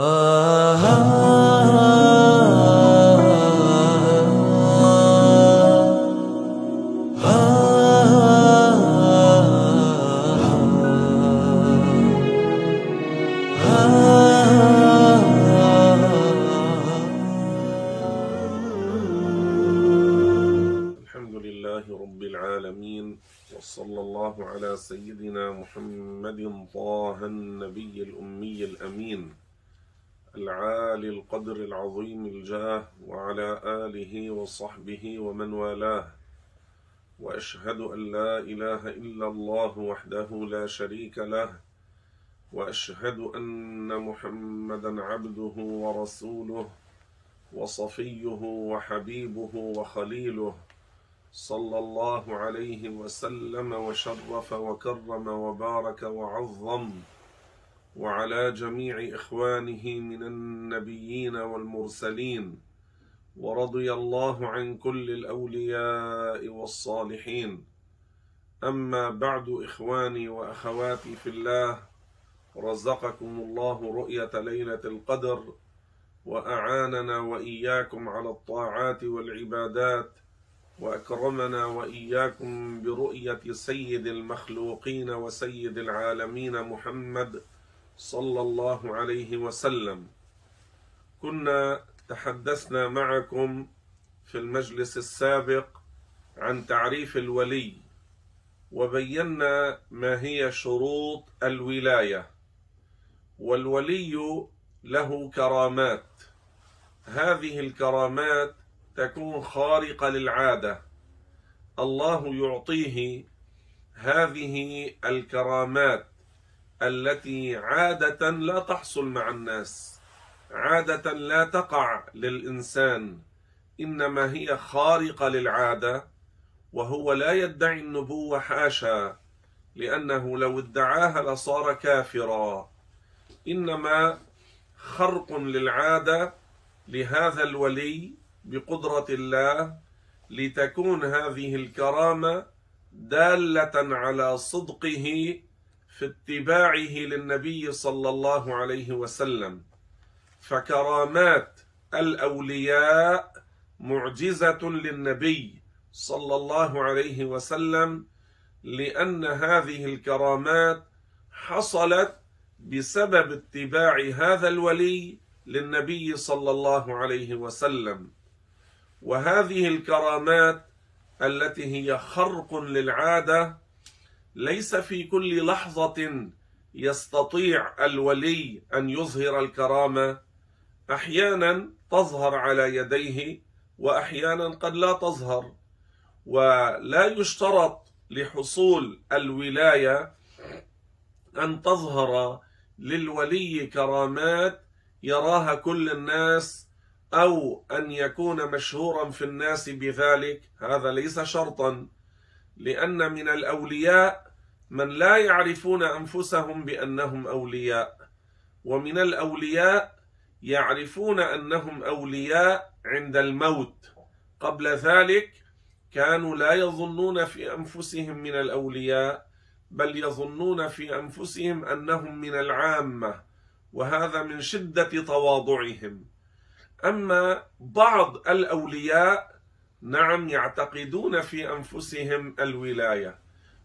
Uh-huh. وصحبه ومن والاه. وأشهد أن لا إله إلا الله وحده لا شريك له. وأشهد أن محمدا عبده ورسوله وصفيه وحبيبه وخليله صلى الله عليه وسلم وشرف وكرم وبارك وعظم. وعلى جميع إخوانه من النبيين والمرسلين. ورضي الله عن كل الأولياء والصالحين. أما بعد إخواني وأخواتي في الله رزقكم الله رؤية ليلة القدر وأعاننا وإياكم على الطاعات والعبادات وأكرمنا وإياكم برؤية سيد المخلوقين وسيد العالمين محمد صلى الله عليه وسلم. كنا تحدثنا معكم في المجلس السابق عن تعريف الولي وبينا ما هي شروط الولاية. والولي له كرامات. هذه الكرامات تكون خارقة للعادة. الله يعطيه هذه الكرامات التي عادة لا تحصل مع الناس. عادة لا تقع للإنسان إنما هي خارقة للعادة وهو لا يدعي النبوة حاشا لأنه لو ادعاها لصار كافرا. إنما خرق للعادة لهذا الولي بقدرة الله لتكون هذه الكرامة دالة على صدقه في اتباعه للنبي صلى الله عليه وسلم. فكرامات الأولياء معجزة للنبي صلى الله عليه وسلم لأن هذه الكرامات حصلت بسبب اتباع هذا الولي للنبي صلى الله عليه وسلم. وهذه الكرامات التي هي خرق للعادة ليس في كل لحظة يستطيع الولي أن يظهر الكرامة. أحيانا تظهر على يديه وأحيانا قد لا تظهر ولا يشترط لحصول الولاية أن تظهر للولي كرامات يراها كل الناس أو أن يكون مشهورا في الناس بذلك. هذا ليس شرطا لأن من الأولياء من لا يعرفون أنفسهم بأنهم أولياء ومن الأولياء يعرفون أنهم أولياء عند الموت. قبل ذلك كانوا لا يظنون في أنفسهم من الأولياء بل يظنون في أنفسهم أنهم من العامة وهذا من شدة تواضعهم. أما بعض الأولياء نعم يعتقدون في أنفسهم الولاية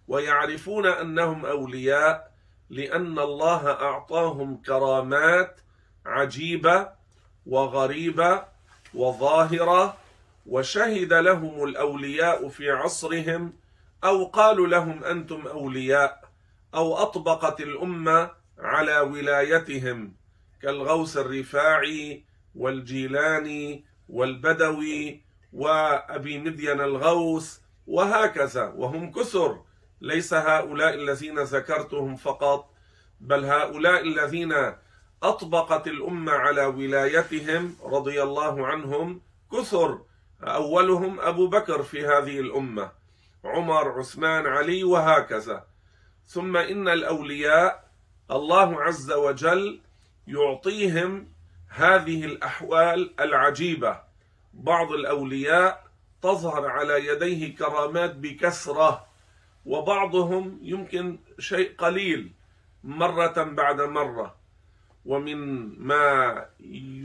ويعرفون أنهم أولياء لأن الله أعطاهم كرامات عجيبة وغريبة وظاهرة وشهد لهم الأولياء في عصرهم أو قالوا لهم أنتم أولياء أو أطبقت الأمة على ولايتهم كالغوث الرفاعي والجيلاني والبدوي وأبي مدين الغوث وهكذا وهم كثر ليس هؤلاء الذين ذكرتهم فقط بل هؤلاء الذين أطبقت الأمة على ولايتهم رضي الله عنهم كثر. أولهم أبو بكر في هذه الأمة عمر عثمان علي وهكذا. ثم إن الأولياء الله عز وجل يعطيهم هذه الأحوال العجيبة. بعض الأولياء تظهر على يديه كرامات بكثره وبعضهم يمكن شيء قليل مرة بعد مرة. ومن ما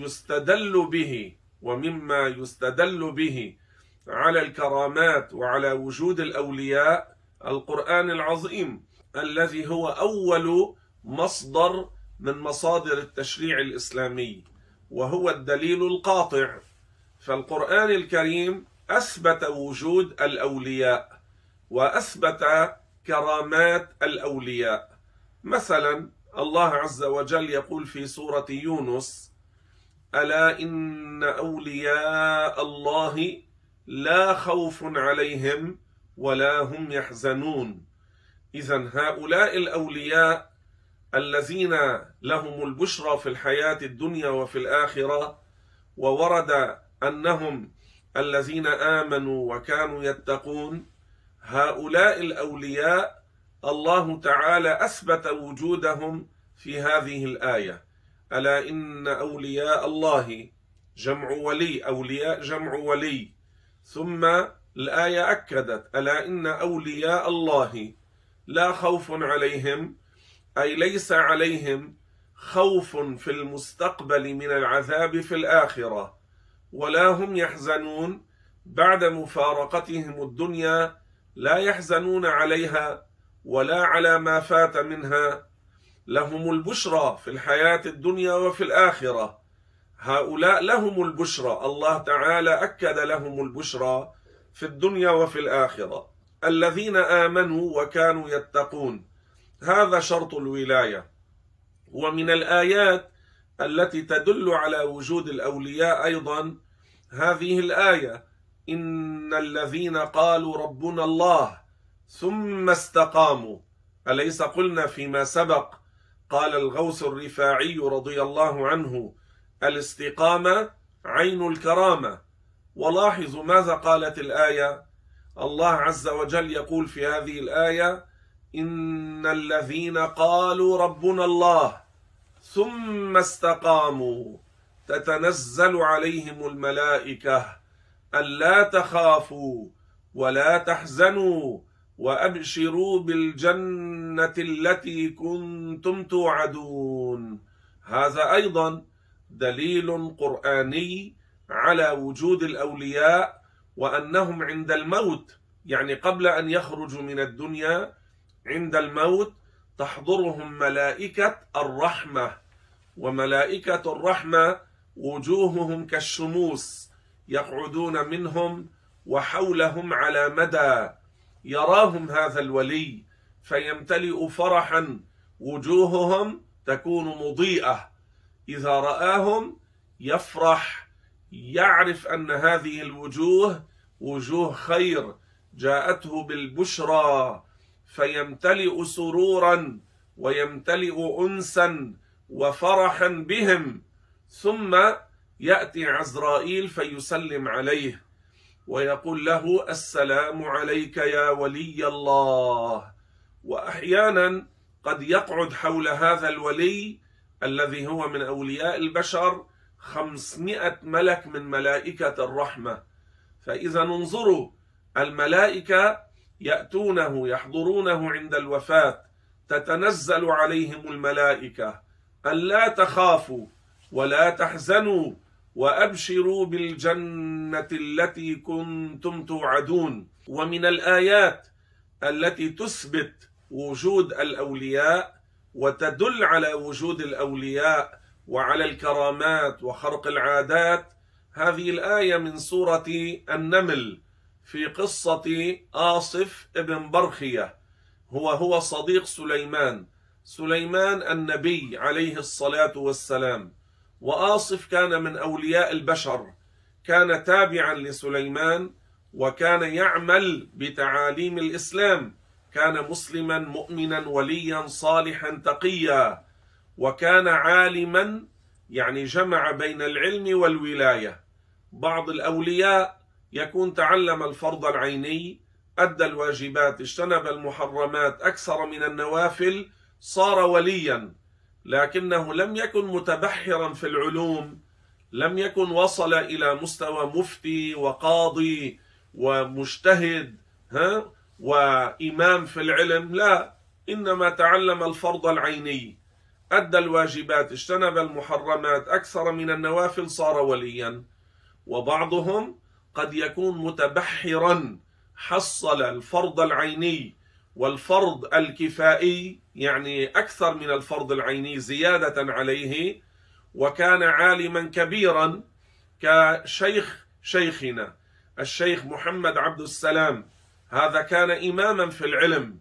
يستدل به ومما يستدل به على الكرامات وعلى وجود الأولياء القرآن العظيم الذي هو أول مصدر من مصادر التشريع الإسلامي وهو الدليل القاطع. فالقرآن الكريم أثبت وجود الأولياء وأثبت كرامات الأولياء. مثلا الله عز وجل يقول في سورة يونس ألا إن أولياء الله لا خوف عليهم ولا هم يحزنون. اذا هؤلاء الأولياء الذين لهم البشرى في الحياة الدنيا وفي الآخرة وورد أنهم الذين آمنوا وكانوا يتقون هؤلاء الأولياء الله تعالى أثبت وجودهم في هذه الآية. ألا إن أولياء الله جمع ولي أولياء جمع ولي. ثم الآية أكدت ألا إن أولياء الله لا خوف عليهم أي ليس عليهم خوف في المستقبل من العذاب في الآخرة ولا هم يحزنون. بعد مفارقتهم الدنيا لا يحزنون عليها ولا على ما فات منها. لهم البشرى في الحياة الدنيا وفي الآخرة. هؤلاء لهم البشرى. الله تعالى أكد لهم البشرى في الدنيا وفي الآخرة. الذين آمنوا وكانوا يتقون. هذا شرط الولاية. ومن الآيات التي تدل على وجود الأولياء أيضا هذه الآية. إن الذين قالوا ربنا الله ثم استقاموا. أليس قلنا فيما سبق؟ قال الغوث الرفاعي رضي الله عنه الاستقامة عين الكرامة. ولاحظوا ماذا قالت الآية؟ الله عز وجل يقول في هذه الآية إن الذين قالوا ربنا الله ثم استقاموا تتنزل عليهم الملائكة الا تخافوا ولا تحزنوا وأبشروا بالجنة التي كنتم توعدون. هذا أيضا دليل قرآني على وجود الأولياء وأنهم عند الموت يعني قبل أن يخرجوا من الدنيا عند الموت تحضرهم ملائكة الرحمة وملائكة الرحمة وجوههم كالشموس يقعدون منهم وحولهم على مدى. يراهم هذا الولي فيمتلئ فرحا وجوههم تكون مضيئة. إذا رآهم يفرح يعرف أن هذه الوجوه وجوه خير جاءته بالبشرى. فيمتلئ سرورا ويمتلئ انسا وفرحا بهم. ثم يأتي عزرائيل فيسلم عليه. ويقول له السلام عليك يا ولي الله. وأحيانا قد يقعد حول هذا الولي الذي هو من أولياء البشر خمسمائة ملك من ملائكة الرحمة. فإذا انظروا الملائكة يأتونه يحضرونه عند الوفاة تتنزل عليهم الملائكة. ألا تخافوا ولا تحزنوا. وأبشروا بالجنة التي كنتم توعدون. ومن الآيات التي تثبت وجود الأولياء وتدل على وجود الأولياء وعلى الكرامات وخرق العادات. هذه الآية من سورة النمل في قصة آصف ابن برخية. هو هو صديق سليمان. سليمان النبي عليه الصلاة والسلام. وآصف كان من أولياء البشر كان تابعا لسليمان وكان يعمل بتعاليم الإسلام كان مسلما مؤمنا وليا صالحا تقيا وكان عالما يعني جمع بين العلم والولاية. بعض الأولياء يكون تعلم الفرض العيني أدى الواجبات اجتنب المحرمات أكثر من النوافل صار وليا. لكنه لم يكن متبحرا في العلوم لم يكن وصل إلى مستوى مفتي وقاضي ومجتهد ها وإمام في العلم لا إنما تعلم الفرض العيني أدى الواجبات اجتنب المحرمات أكثر من النوافل صار وليا وبعضهم قد يكون متبحرا حصل الفرض العيني والفرض الكفائي يعني أكثر من الفرض العيني زيادة عليه وكان عالما كبيرا كشيخ شيخنا الشيخ محمد عبد السلام. هذا كان إماما في العلم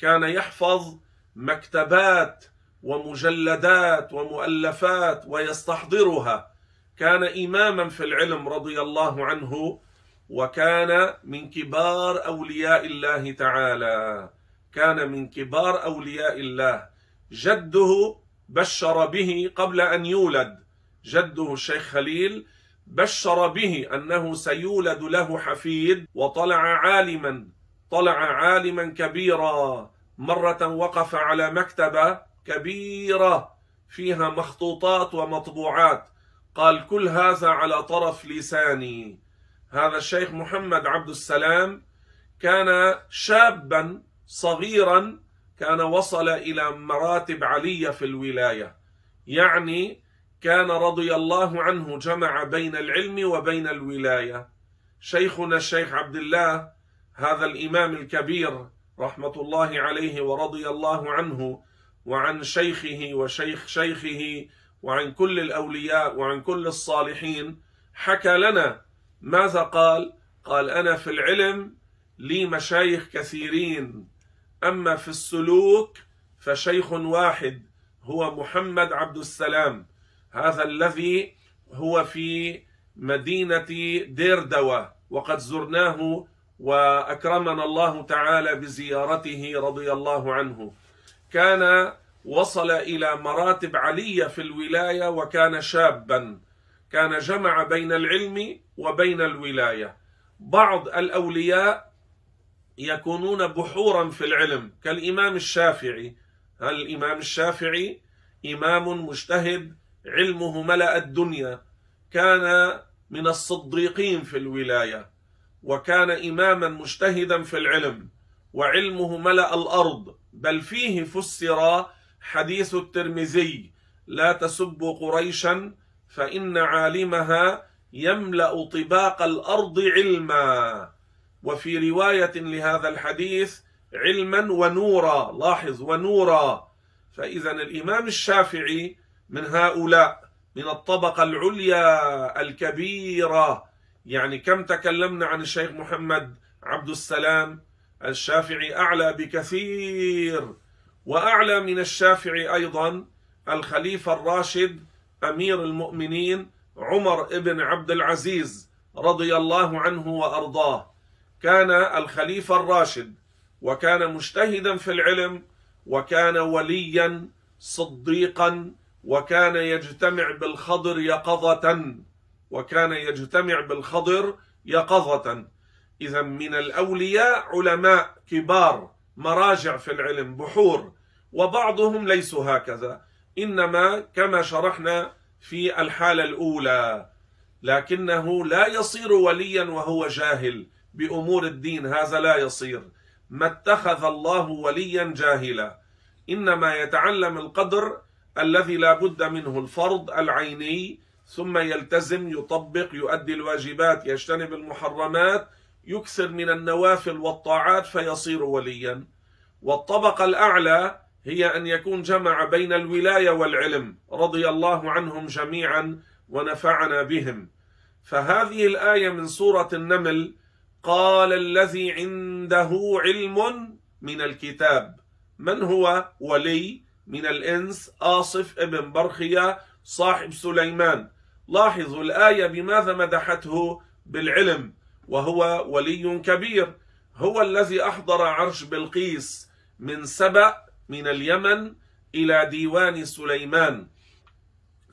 كان يحفظ مكتبات ومجلدات ومؤلفات ويستحضرها. كان إماما في العلم رضي الله عنه وكان من كبار أولياء الله تعالى. كان من كبار أولياء الله. جده بشر به قبل أن يولد. جده الشيخ خليل بشر به أنه سيولد له حفيد وطلع عالما. طلع عالما كبيرا. مرة وقف على مكتبة كبيرة فيها مخطوطات ومطبوعات. قال كل هذا على طرف لساني. هذا الشيخ محمد عبد السلام كان شابا صغيرا كان وصل إلى مراتب علية في الولاية. يعني كان رضي الله عنه جمع بين العلم وبين الولاية. شيخنا الشيخ عبد الله هذا الإمام الكبير رحمة الله عليه ورضي الله عنه وعن شيخه وشيخ شيخه وعن كل الأولياء وعن كل الصالحين حكى لنا ماذا قال؟ قال أنا في العلم لي مشايخ كثيرين. أما في السلوك فشيخ واحد هو محمد عبد السلام. هذا الذي هو في مدينة ديردوى وقد زرناه وأكرمنا الله تعالى بزيارته رضي الله عنه. كان وصل إلى مراتب علية في الولاية وكان شابا. كان جمع بين العلم وبين الولاية. بعض الأولياء يكونون بحورا في العلم كالإمام الشافعي. هل الإمام الشافعي إمام مجتهد علمه ملأ الدنيا كان من الصديقين في الولاية وكان إماما مجتهدا في العلم وعلمه ملأ الأرض. بل فيه فسر حديث الترمذي لا تسبوا قريشا فإن عالمها يملأ طباق الأرض علما. وفي رواية لهذا الحديث علما ونورا لاحظ ونورا. فإذا الإمام الشافعي من هؤلاء من الطبقة العليا الكبيرة يعني كم تكلمنا عن الشيخ محمد عبد السلام الشافعي أعلى بكثير. وأعلى من الشافعي أيضا الخليفة الراشد أمير المؤمنين عمر بن عبد العزيز رضي الله عنه وأرضاه. كان الخليفة الراشد وكان مجتهدا في العلم وكان وليا صديقا وكان يجتمع بالخضر يقظة وكان يجتمع بالخضر يقظة. اذا من الأولياء علماء كبار مراجع في العلم بحور وبعضهم ليسوا هكذا. إنما كما شرحنا في الحالة الأولى لكنه لا يصير وليا وهو جاهل. بأمور الدين هذا لا يصير. ما اتخذ الله وليا جاهلا. إنما يتعلم القدر الذي لا بد منه الفرض العيني ثم يلتزم يطبق يؤدي الواجبات يجتنب المحرمات يكثر من النوافل والطاعات فيصير وليا. والطبقة الأعلى هي أن يكون جمع بين الولاية والعلم رضي الله عنهم جميعا ونفعنا بهم. فهذه الآية من سورة النمل قال الذي عنده علم من الكتاب. من هو؟ ولي من الإنس آصف ابن برخية صاحب سليمان. لاحظوا الآية بماذا مدحته؟ بالعلم وهو ولي كبير. هو الذي أحضر عرش بلقيس من سبأ من اليمن إلى ديوان سليمان.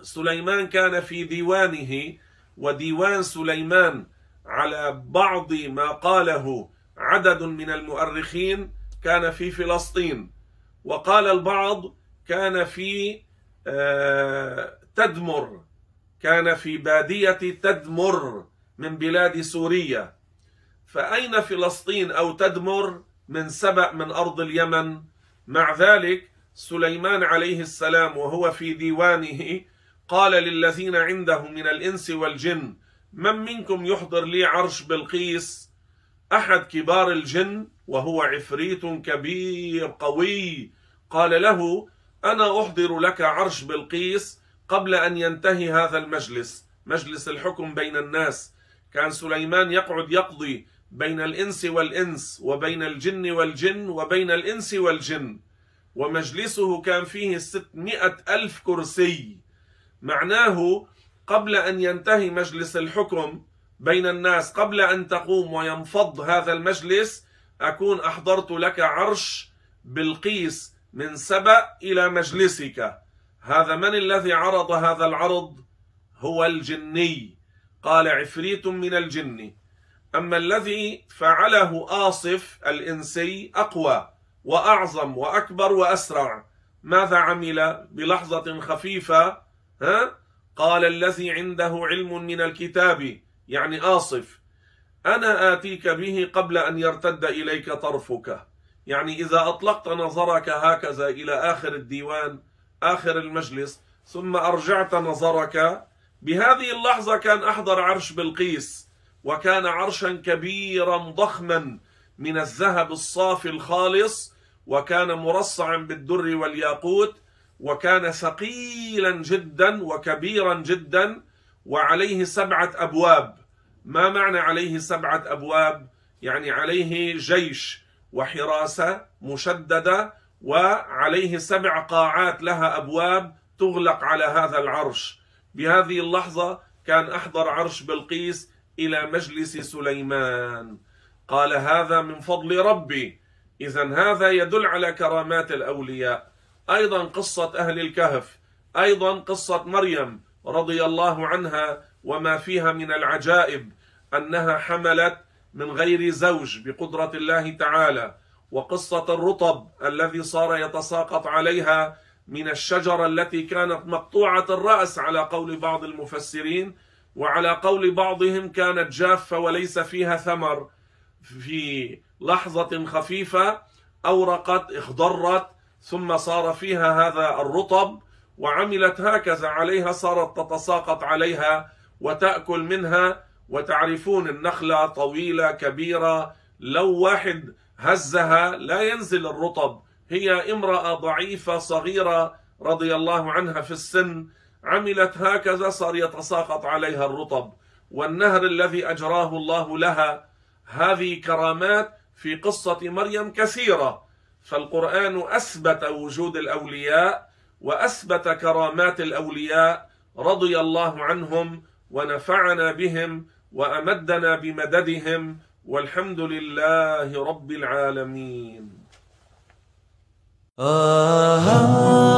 سليمان كان في ديوانه وديوان سليمان على بعض ما قاله عدد من المؤرخين كان في فلسطين وقال البعض كان في آه، تدمر كان في بادية تدمر من بلاد سوريا. فأين فلسطين أو تدمر من سبأ من أرض اليمن؟ مع ذلك سليمان عليه السلام وهو في ديوانه قال للذين عنده من الإنس والجن من منكم يحضر لي عرش بلقيس؟ أحد كبار الجن وهو عفريت كبير قوي. قال له أنا أحضر لك عرش بلقيس قبل أن ينتهي هذا المجلس. مجلس الحكم بين الناس. كان سليمان يقعد يقضي بين الإنس والإنس وبين الجن والجن وبين الإنس والجن. ومجلسه كان فيه ستمائة ألف كرسي. معناه قبل أن ينتهي مجلس الحكم بين الناس قبل أن تقوم وينفض هذا المجلس أكون أحضرت لك عرش بلقيس من سبأ إلى مجلسك. هذا من الذي عرض هذا العرض؟ هو الجني. قال عفريت من الجن. أما الذي فعله آصف الإنسي أقوى وأعظم وأكبر وأسرع ماذا عمل بلحظة خفيفة؟ ها؟ قال الذي عنده علم من الكتاب يعني آصف أنا آتيك به قبل أن يرتد إليك طرفك. يعني إذا أطلقت نظرك هكذا إلى آخر الديوان آخر المجلس ثم أرجعت نظرك بهذه اللحظة كان أحضر عرش بلقيس وكان عرشا كبيرا ضخما من الذهب الصافي الخالص وكان مرصعا بالدر والياقوت وكان ثقيلا جدا وكبيرا جدا وعليه سبعة أبواب. ما معنى عليه سبعة أبواب؟ يعني عليه جيش وحراسة مشددة وعليه سبع قاعات لها أبواب تغلق على هذا العرش. بهذه اللحظة كان أحضر عرش بلقيس إلى مجلس سليمان. قال هذا من فضل ربي. إذا هذا يدل على كرامات الأولياء. أيضا قصة أهل الكهف أيضا قصة مريم رضي الله عنها وما فيها من العجائب أنها حملت من غير زوج بقدرة الله تعالى. وقصة الرطب الذي صار يتساقط عليها من الشجرة التي كانت مقطوعة الرأس على قول بعض المفسرين وعلى قول بعضهم كانت جافة وليس فيها ثمر. في لحظة خفيفة أورقت اخضرت ثم صار فيها هذا الرطب وعملت هكذا عليها صارت تتساقط عليها وتأكل منها. وتعرفون النخلة طويلة كبيرة لو واحد هزها لا ينزل الرطب. هي امرأة ضعيفة صغيرة رضي الله عنها في السن عملت هكذا صار يتساقط عليها الرطب. والنهر الذي أجراه الله لها هذه كرامات في قصة مريم كثيرة. فالقرآن أثبت وجود الأولياء وأثبت كرامات الأولياء رضي الله عنهم ونفعنا بهم وأمدنا بمددهم والحمد لله رب العالمين. آه